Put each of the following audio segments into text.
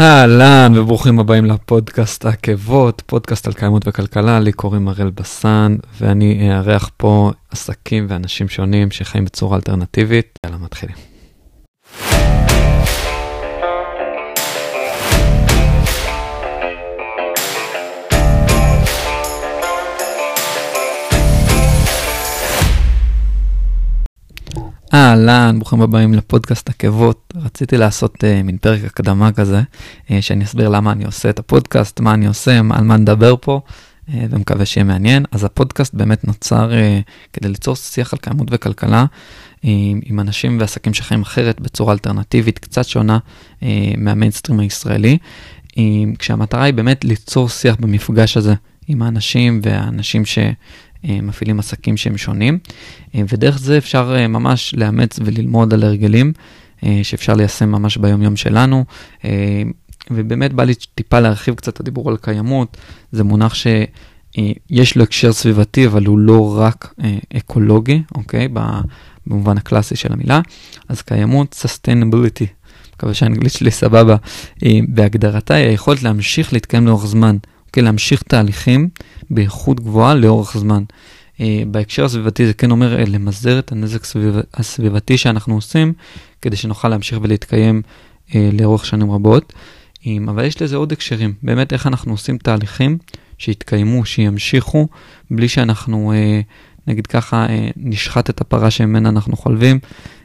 אהלן וברוכים הבאים לפודקאסט עקבות, פודקאסט על קיימות וכלכלה, לי קוראים הראל בסן ואני אארח פה עסקים ואנשים שונים שחיים בצורה אלטרנטיבית. יאללה מתחילים. אהלן, ברוכים הבאים לפודקאסט עקבות. רציתי לעשות uh, מין פרק הקדמה כזה, uh, שאני אסביר למה אני עושה את הפודקאסט, מה אני עושה, על מה נדבר פה, uh, ומקווה שיהיה מעניין. אז הפודקאסט באמת נוצר uh, כדי ליצור שיח על קיימות וכלכלה uh, עם אנשים ועסקים שחיים אחרת בצורה אלטרנטיבית, קצת שונה uh, מהמיינסטרים הישראלי, uh, כשהמטרה היא באמת ליצור שיח במפגש הזה עם האנשים והאנשים ש... אה, מפעילים עסקים שהם שונים, אה, ודרך זה אפשר אה, ממש לאמץ וללמוד על הרגלים שאפשר ליישם ממש ביומיום שלנו. ובאמת בא לי טיפה להרחיב קצת את הדיבור על קיימות, זה מונח שיש לו הקשר סביבתי, אבל הוא לא רק אקולוגי, אוקיי? במובן הקלאסי של המילה. אז קיימות, sustainability, מקווה שהאנגלית שלי סבבה, בהגדרתה היא היכולת להמשיך להתקיים לאורך זמן. אוקיי? להמשיך תהליכים באיכות גבוהה לאורך זמן. Uh, בהקשר הסביבתי זה כן אומר uh, למזער את הנזק סביב, הסביבתי שאנחנו עושים, כדי שנוכל להמשיך ולהתקיים uh, לאורך שנים רבות. אבל יש לזה עוד הקשרים, באמת איך אנחנו עושים תהליכים שיתקיימו, שימשיכו, בלי שאנחנו, נגיד ככה, נשחט את הפרה שממנה אנחנו חולבים,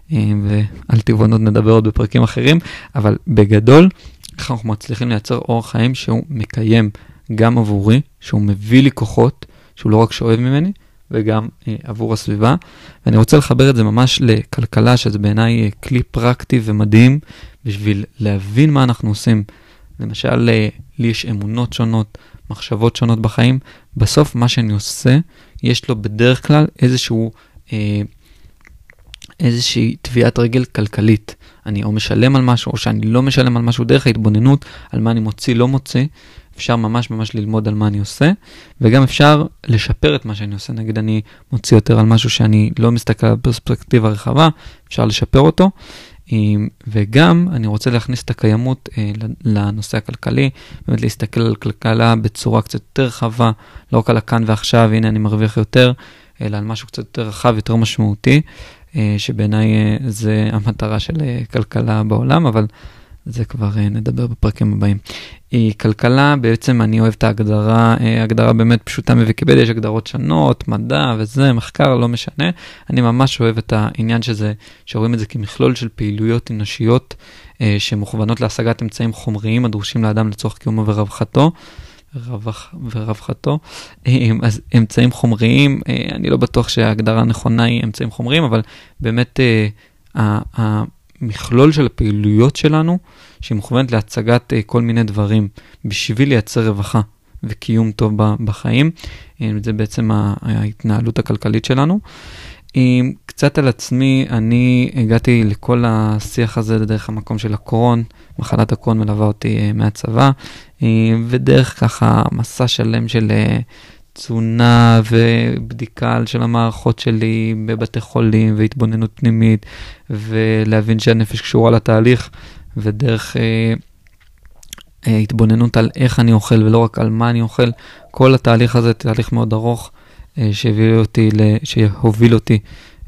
ועל טבעונות נדבר עוד בפרקים אחרים, אבל בגדול, איך אנחנו מצליחים לייצר אורח חיים שהוא מקיים גם עבורי, שהוא מביא לי כוחות, שהוא לא רק שואב ממני, וגם אה, עבור הסביבה. ואני רוצה לחבר את זה ממש לכלכלה, שזה בעיניי אה, כלי פרקטי ומדהים בשביל להבין מה אנחנו עושים. למשל, אה, לי יש אמונות שונות, מחשבות שונות בחיים. בסוף מה שאני עושה, יש לו בדרך כלל איזשהו... אה, איזושהי תביעת רגל כלכלית. אני או משלם על משהו או שאני לא משלם על משהו דרך ההתבוננות על מה אני מוציא, לא מוציא, אפשר ממש ממש ללמוד על מה אני עושה, וגם אפשר לשפר את מה שאני עושה. נגיד אני מוציא יותר על משהו שאני לא מסתכל על פרספקטיבה רחבה, אפשר לשפר אותו. וגם אני רוצה להכניס את הקיימות אה, לנושא הכלכלי, באמת להסתכל על כלכלה בצורה קצת יותר רחבה, לא רק על הכאן ועכשיו, הנה אני מרוויח יותר, אלא על משהו קצת יותר רחב, יותר משמעותי, אה, שבעיניי אה, זה המטרה של כלכלה בעולם, אבל זה כבר אה, נדבר בפרקים הבאים. כלכלה, בעצם אני אוהב את ההגדרה, אה, הגדרה באמת פשוטה מוויקיפדיה, יש הגדרות שונות, מדע וזה, מחקר, לא משנה. אני ממש אוהב את העניין שזה, שרואים את זה כמכלול של פעילויות אנושיות אה, שמוכוונות להשגת אמצעים חומריים הדרושים לאדם לצורך קיומו ורווחתו. רווח ורווחתו. אז אמצעים חומריים, אני לא בטוח שההגדרה הנכונה היא אמצעים חומריים, אבל באמת מכלול של הפעילויות שלנו, שהיא מוכוונת להצגת uh, כל מיני דברים בשביל לייצר רווחה וקיום טוב בחיים. Uh, זה בעצם ההתנהלות הכלכלית שלנו. Um, קצת על עצמי, אני הגעתי לכל השיח הזה דרך המקום של הקרון, מחלת הקרון מלווה אותי מהצבא, ודרך ככה מסע שלם של תזונה ובדיקה של המערכות שלי בבתי חולים והתבוננות פנימית ולהבין שהנפש קשורה לתהליך ודרך אה, אה, התבוננות על איך אני אוכל ולא רק על מה אני אוכל. כל התהליך הזה תהליך מאוד ארוך אה, שהביא אותי, שהוביל אותי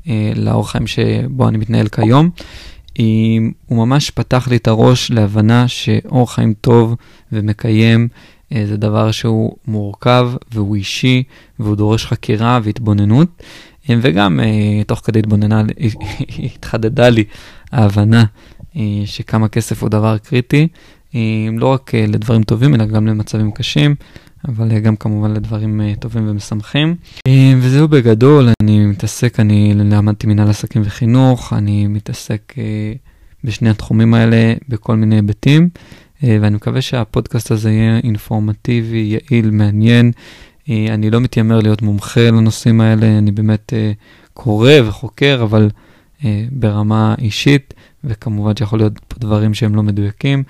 אה, לאורח חיים שבו אני מתנהל כיום. אה, הוא ממש פתח לי את הראש להבנה שאורח חיים טוב ומקיים זה דבר שהוא מורכב והוא אישי והוא דורש חקירה והתבוננות. אה, וגם אה, תוך כדי התבוננה התחדדה לי ההבנה שכמה כסף הוא דבר קריטי, לא רק לדברים טובים אלא גם למצבים קשים. אבל גם כמובן לדברים טובים ומשמחים. וזהו בגדול, אני מתעסק, אני למדתי מנהל עסקים וחינוך, אני מתעסק בשני התחומים האלה בכל מיני היבטים. אה, ואני מקווה שהפודקאסט הזה יהיה אינפורמטיבי, יעיל, מעניין. אה, אני לא מתיימר להיות מומחה לנושאים האלה, אני באמת אה, קורא וחוקר, אבל ברמה אישית, וכמובן שיכול להיות פה דברים שהם לא מדויקים.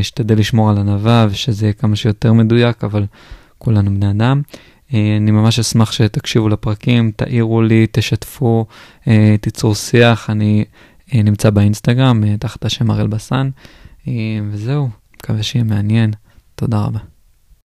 אשתדל לשמור על ענווה ושזה יהיה כמה שיותר מדויק, אבל כולנו בני אדם. אני ממש אשמח שתקשיבו לפרקים, תעירו לי, תשתפו, תיצרו שיח. אני נמצא באינסטגרם תחת השם הראל בסן, וזהו. מקווה שיהיה מעניין. תודה רבה.